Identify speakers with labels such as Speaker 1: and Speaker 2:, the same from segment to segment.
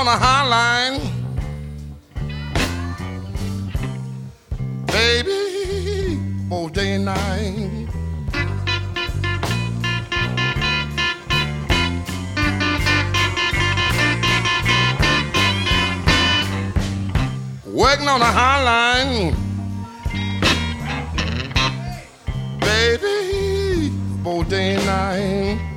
Speaker 1: On the high line. Baby, both day and night. Working on a high line. Baby, both day and night.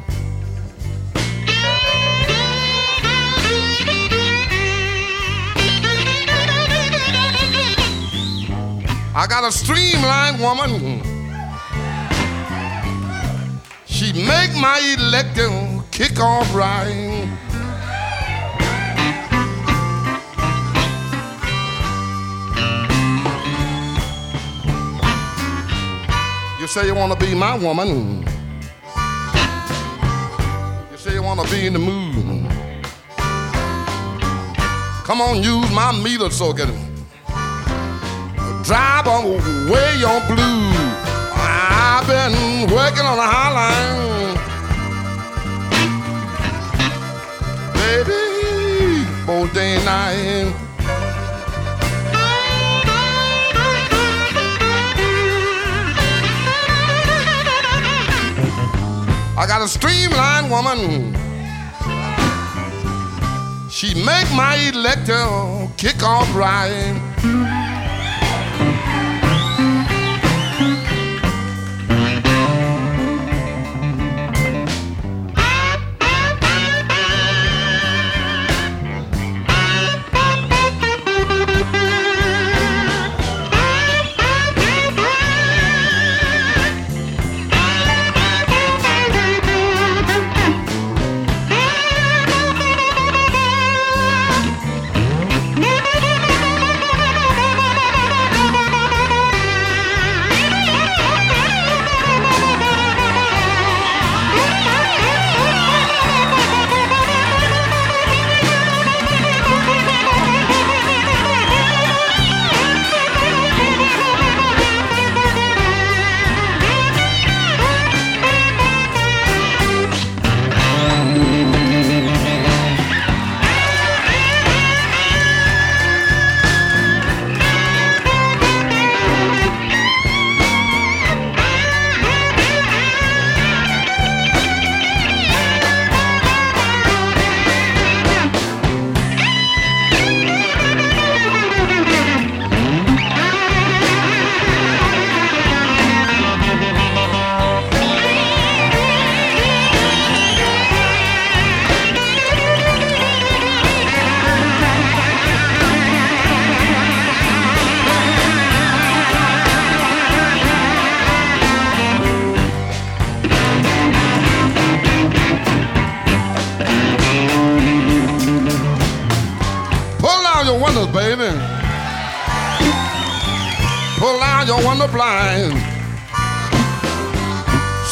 Speaker 1: I got a streamlined woman. She make my electric kick off right. You say you wanna be my woman. You say you wanna be in the mood. Come on, use my meter socket drive away your blues. I've been working on the high line, baby, both day and night. I got a streamlined woman. She make my electro kick off right.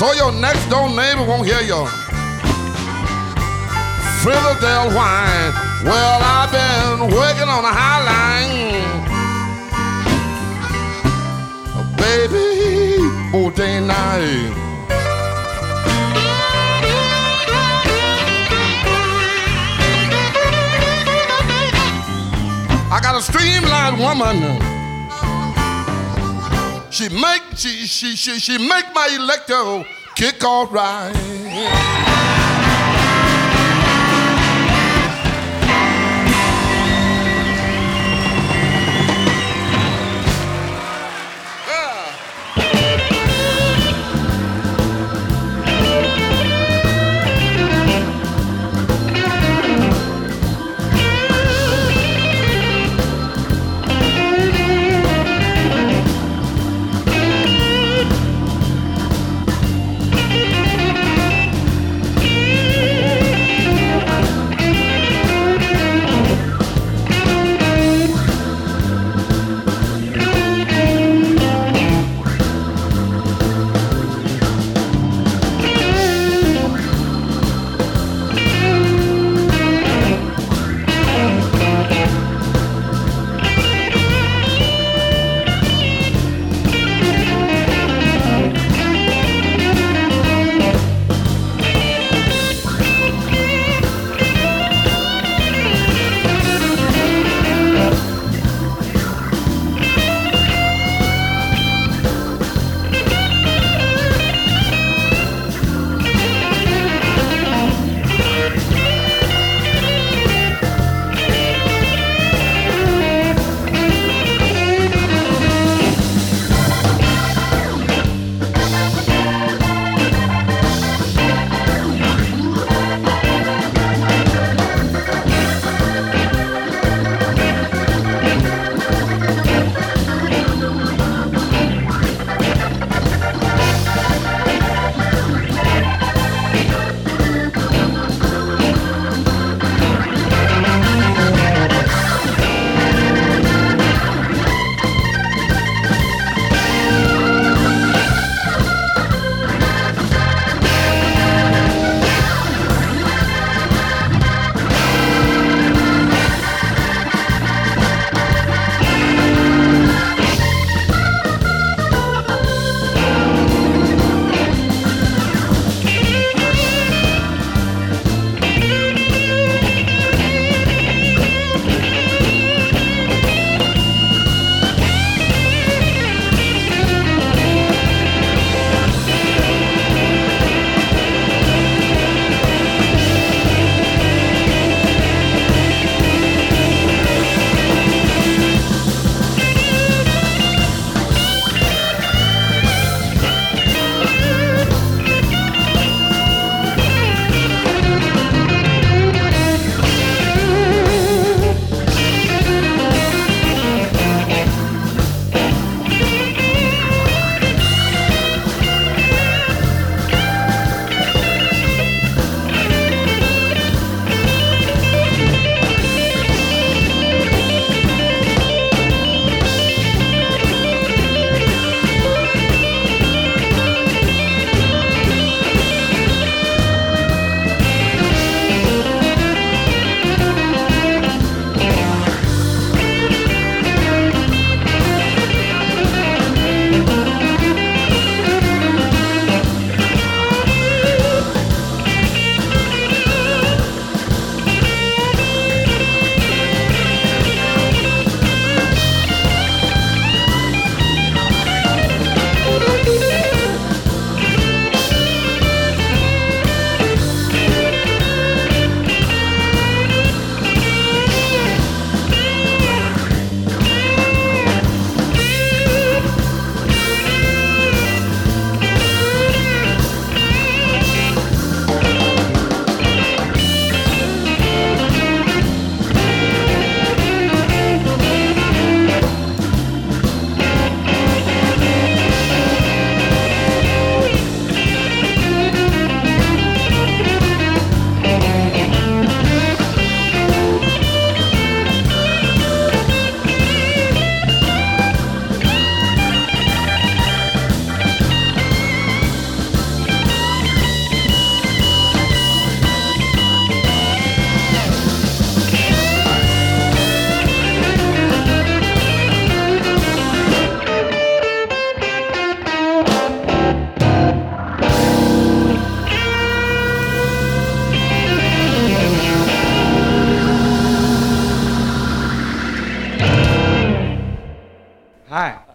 Speaker 1: So your next door neighbor won't hear you. Frizzledale wine. Well, I've been working on a high line. A baby, all day and night. I got a streamlined woman. She make she she she she make my electro kick off right.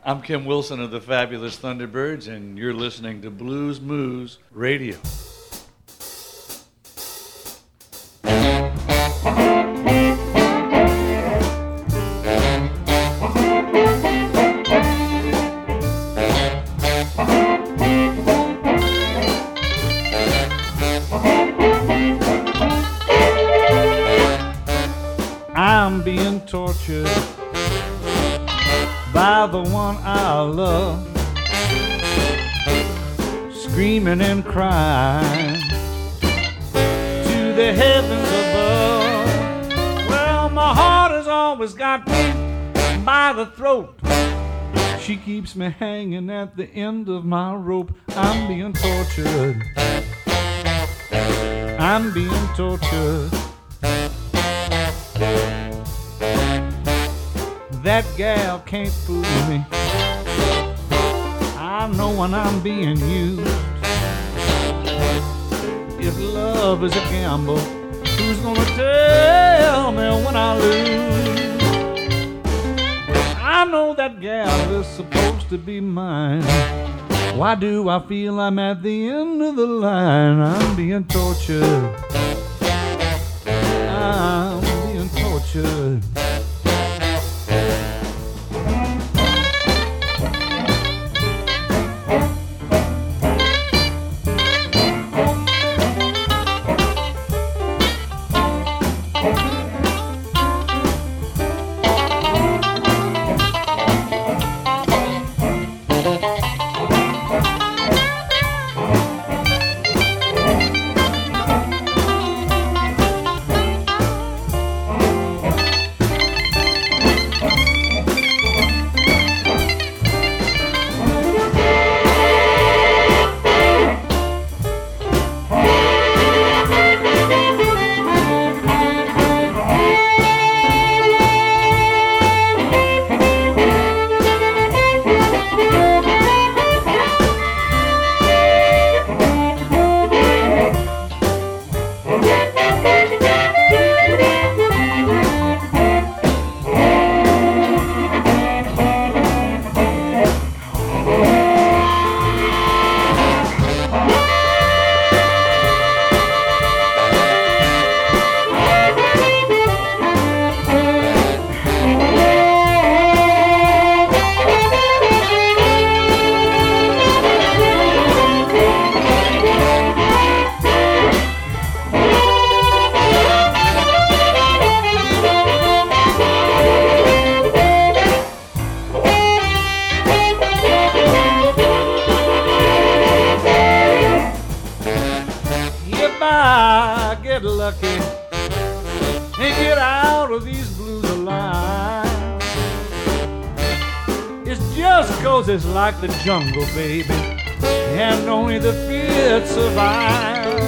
Speaker 2: I'm Kim Wilson of the Fabulous Thunderbirds, and you're listening to Blues Moose Radio.
Speaker 3: Keeps me hanging at the end of my rope. I'm being tortured. I'm being tortured. That gal can't fool me. I know when I'm being used. If love is a gamble, who's gonna tell me when I lose? I know that gal is supposed to be mine. Why do I feel I'm at the end of the line? I'm being tortured. I'm being tortured. Jungle, baby, and only the fit survive.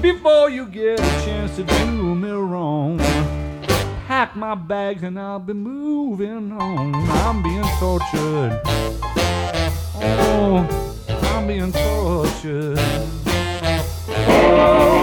Speaker 3: Before you get a chance to do me wrong, pack my bags and I'll be moving on. I'm being tortured. Oh, I'm being tortured.
Speaker 4: My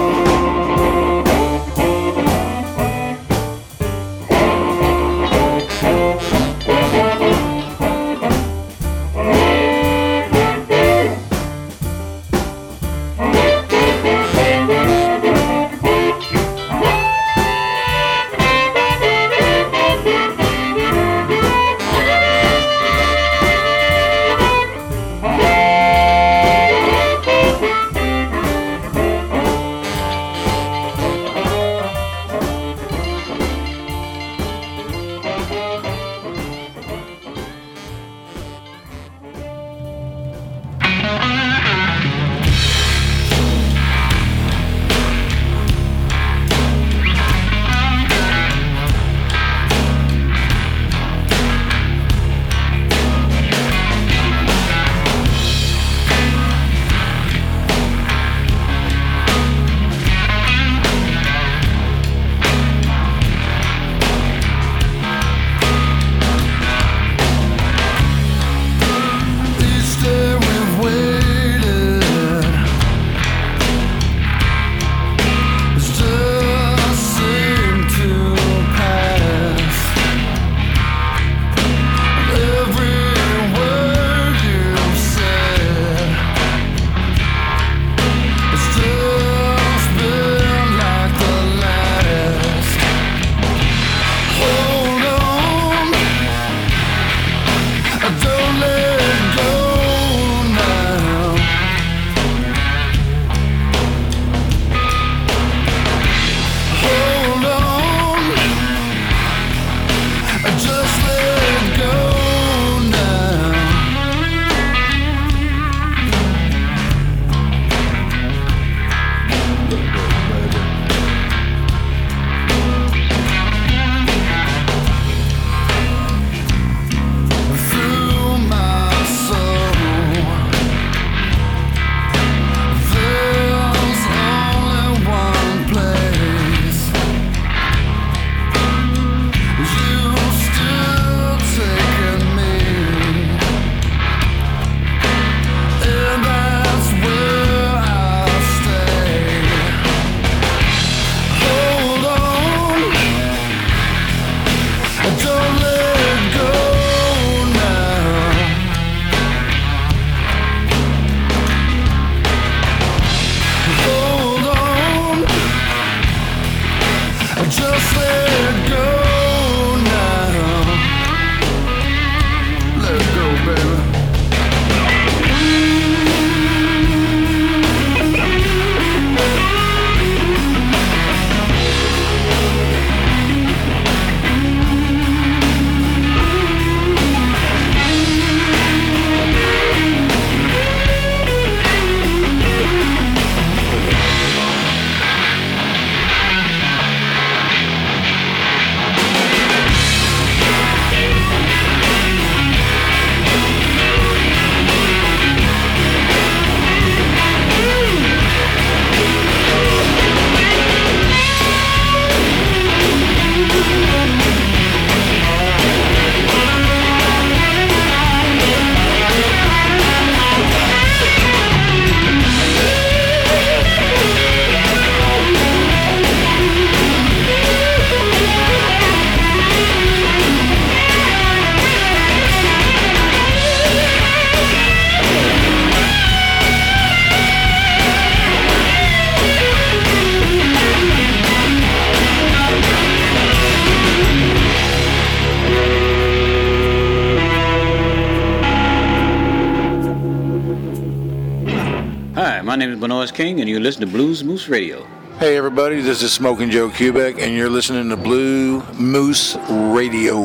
Speaker 4: King, and you listen to Blues Moose Radio.
Speaker 5: Hey, everybody, this is Smoking Joe Kubek, and you're listening to Blue Moose Radio.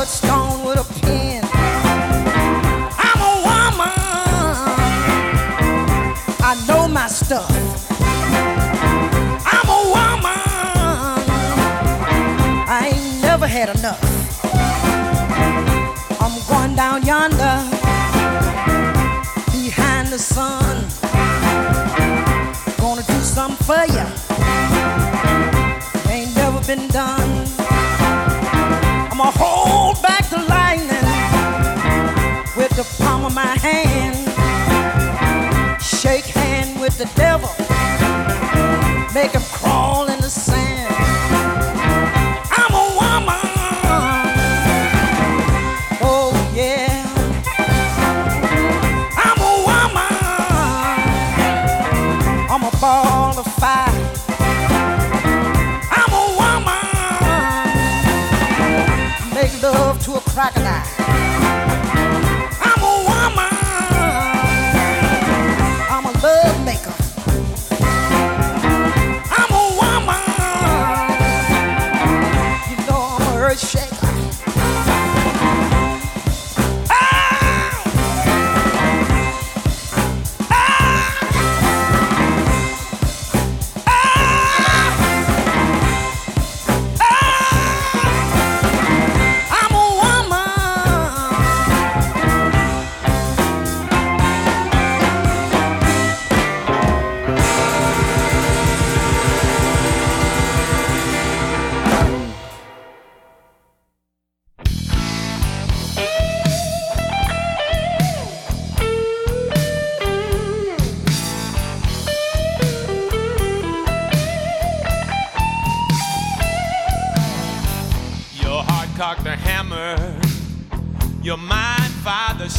Speaker 6: cut stone with a pen. I'm a woman. I know my stuff. I'm a woman. I ain't never had enough. I'm going down yonder behind the sun.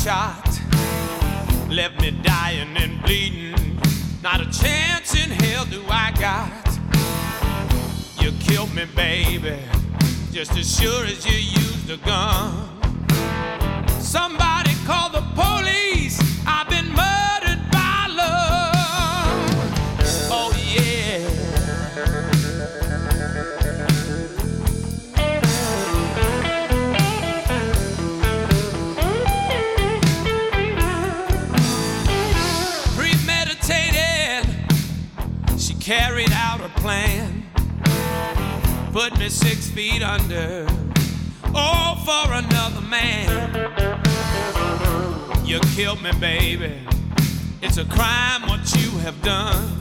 Speaker 7: shot left me dying and bleeding. Not a chance in hell do I got. You killed me, baby, just as sure as you used a gun. Somebody put me six feet under. All for another man. You killed me, baby. It's a crime what you have done.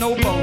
Speaker 8: no boat.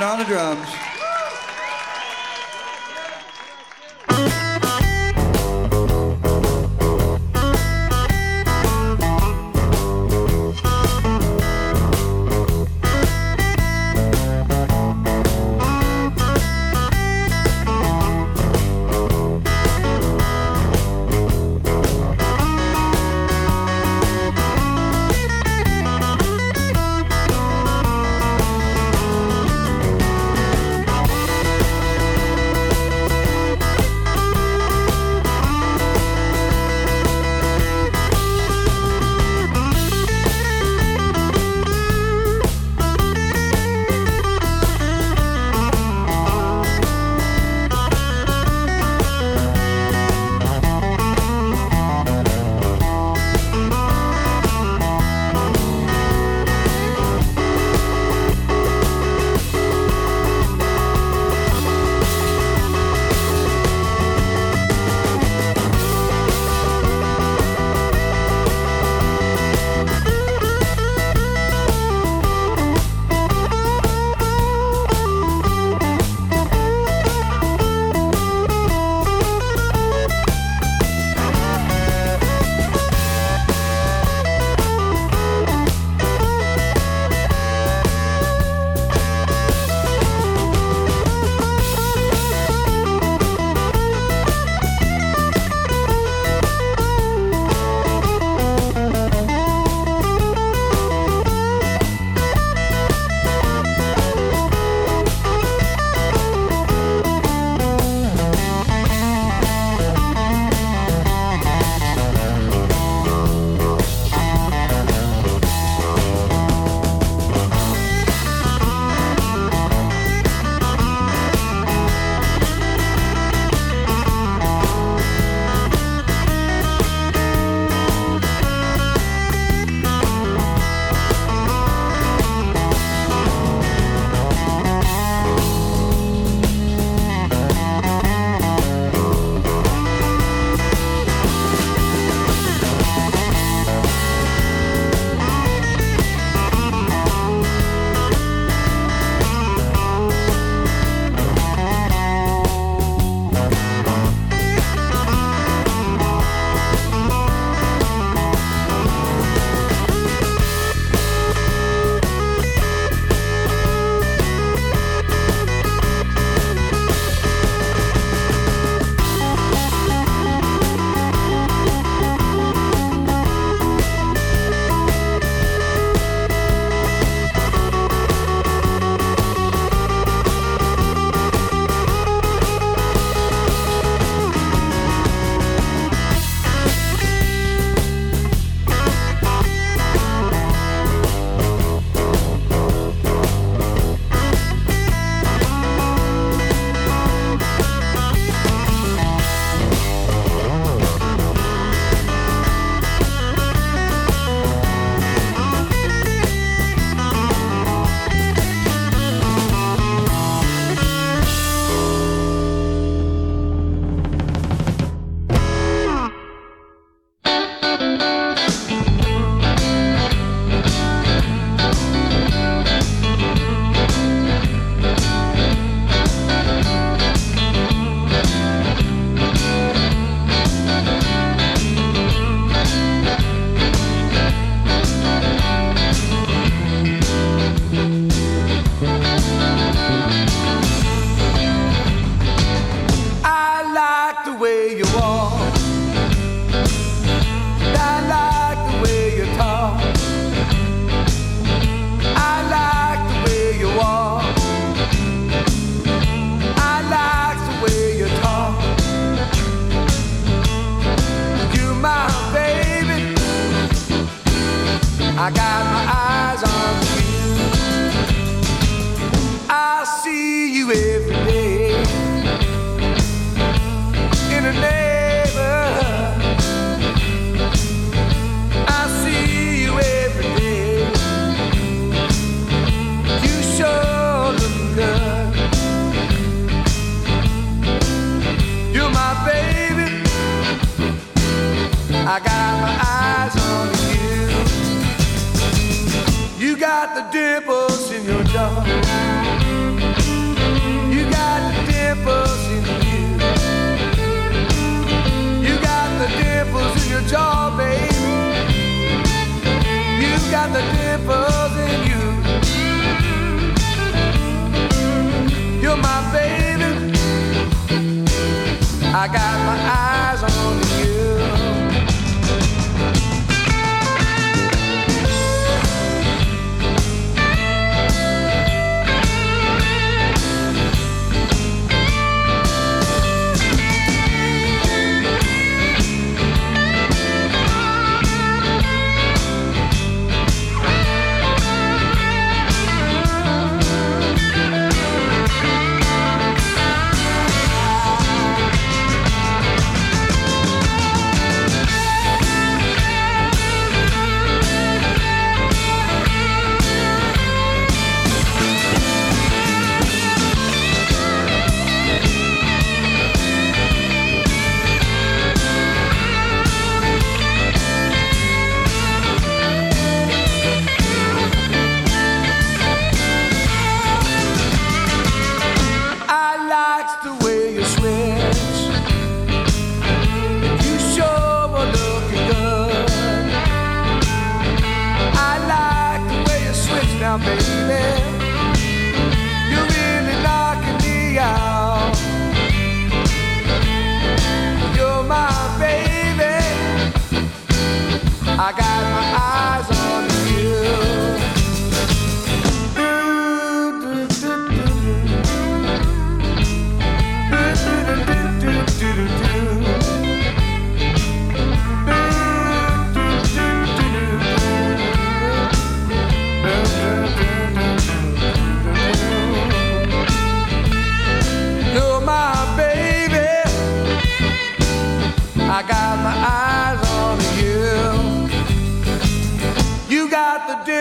Speaker 8: On the drums.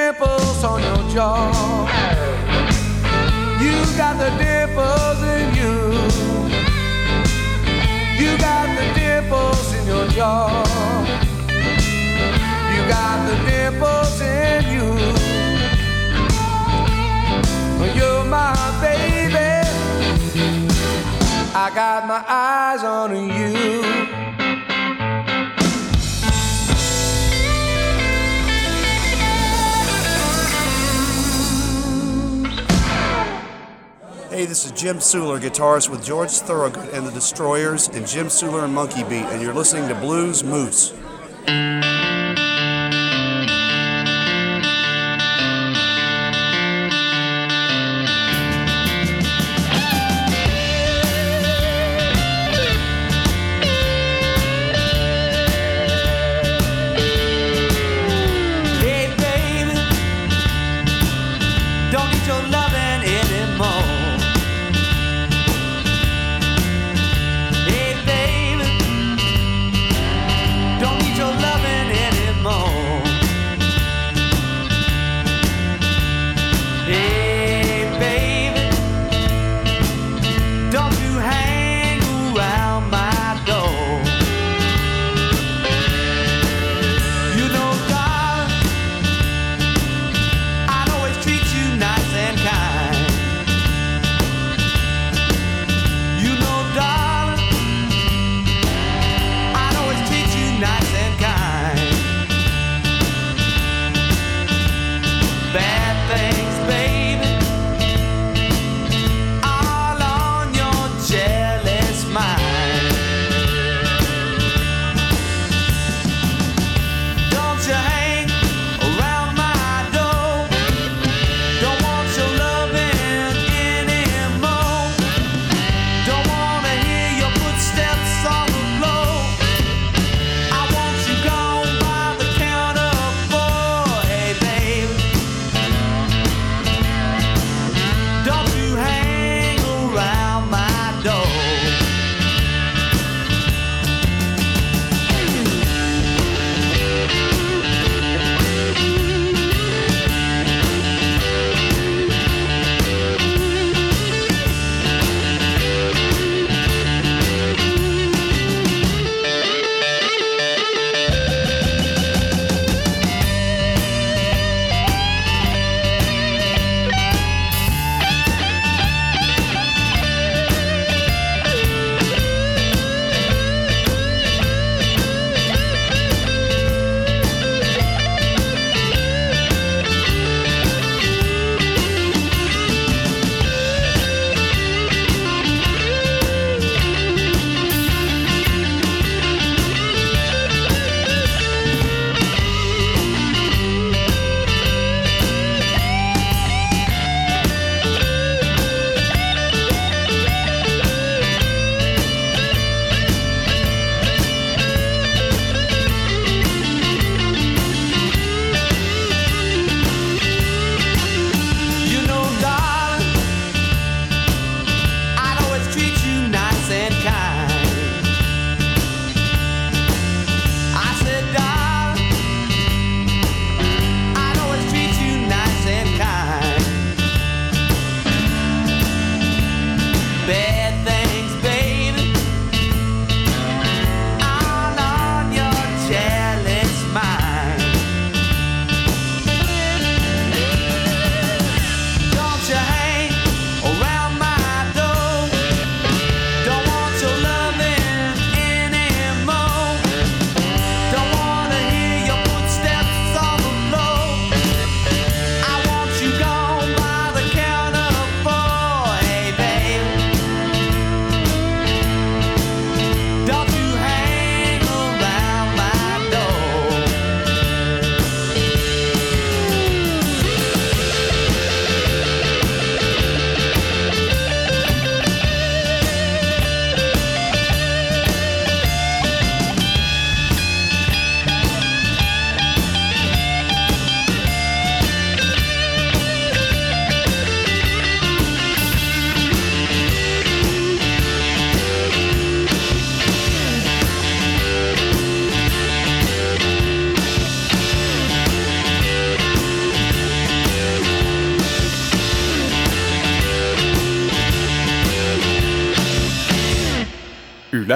Speaker 9: dimples on your jaw. You got the dimples in you. You got the dimples in your jaw. You got the dimples in you. You're my baby. I got my eyes on you.
Speaker 10: Hey, this is Jim Suhler, guitarist with George Thorogood and the Destroyers, and Jim Suhler and Monkey Beat, and you're listening to Blues Moose.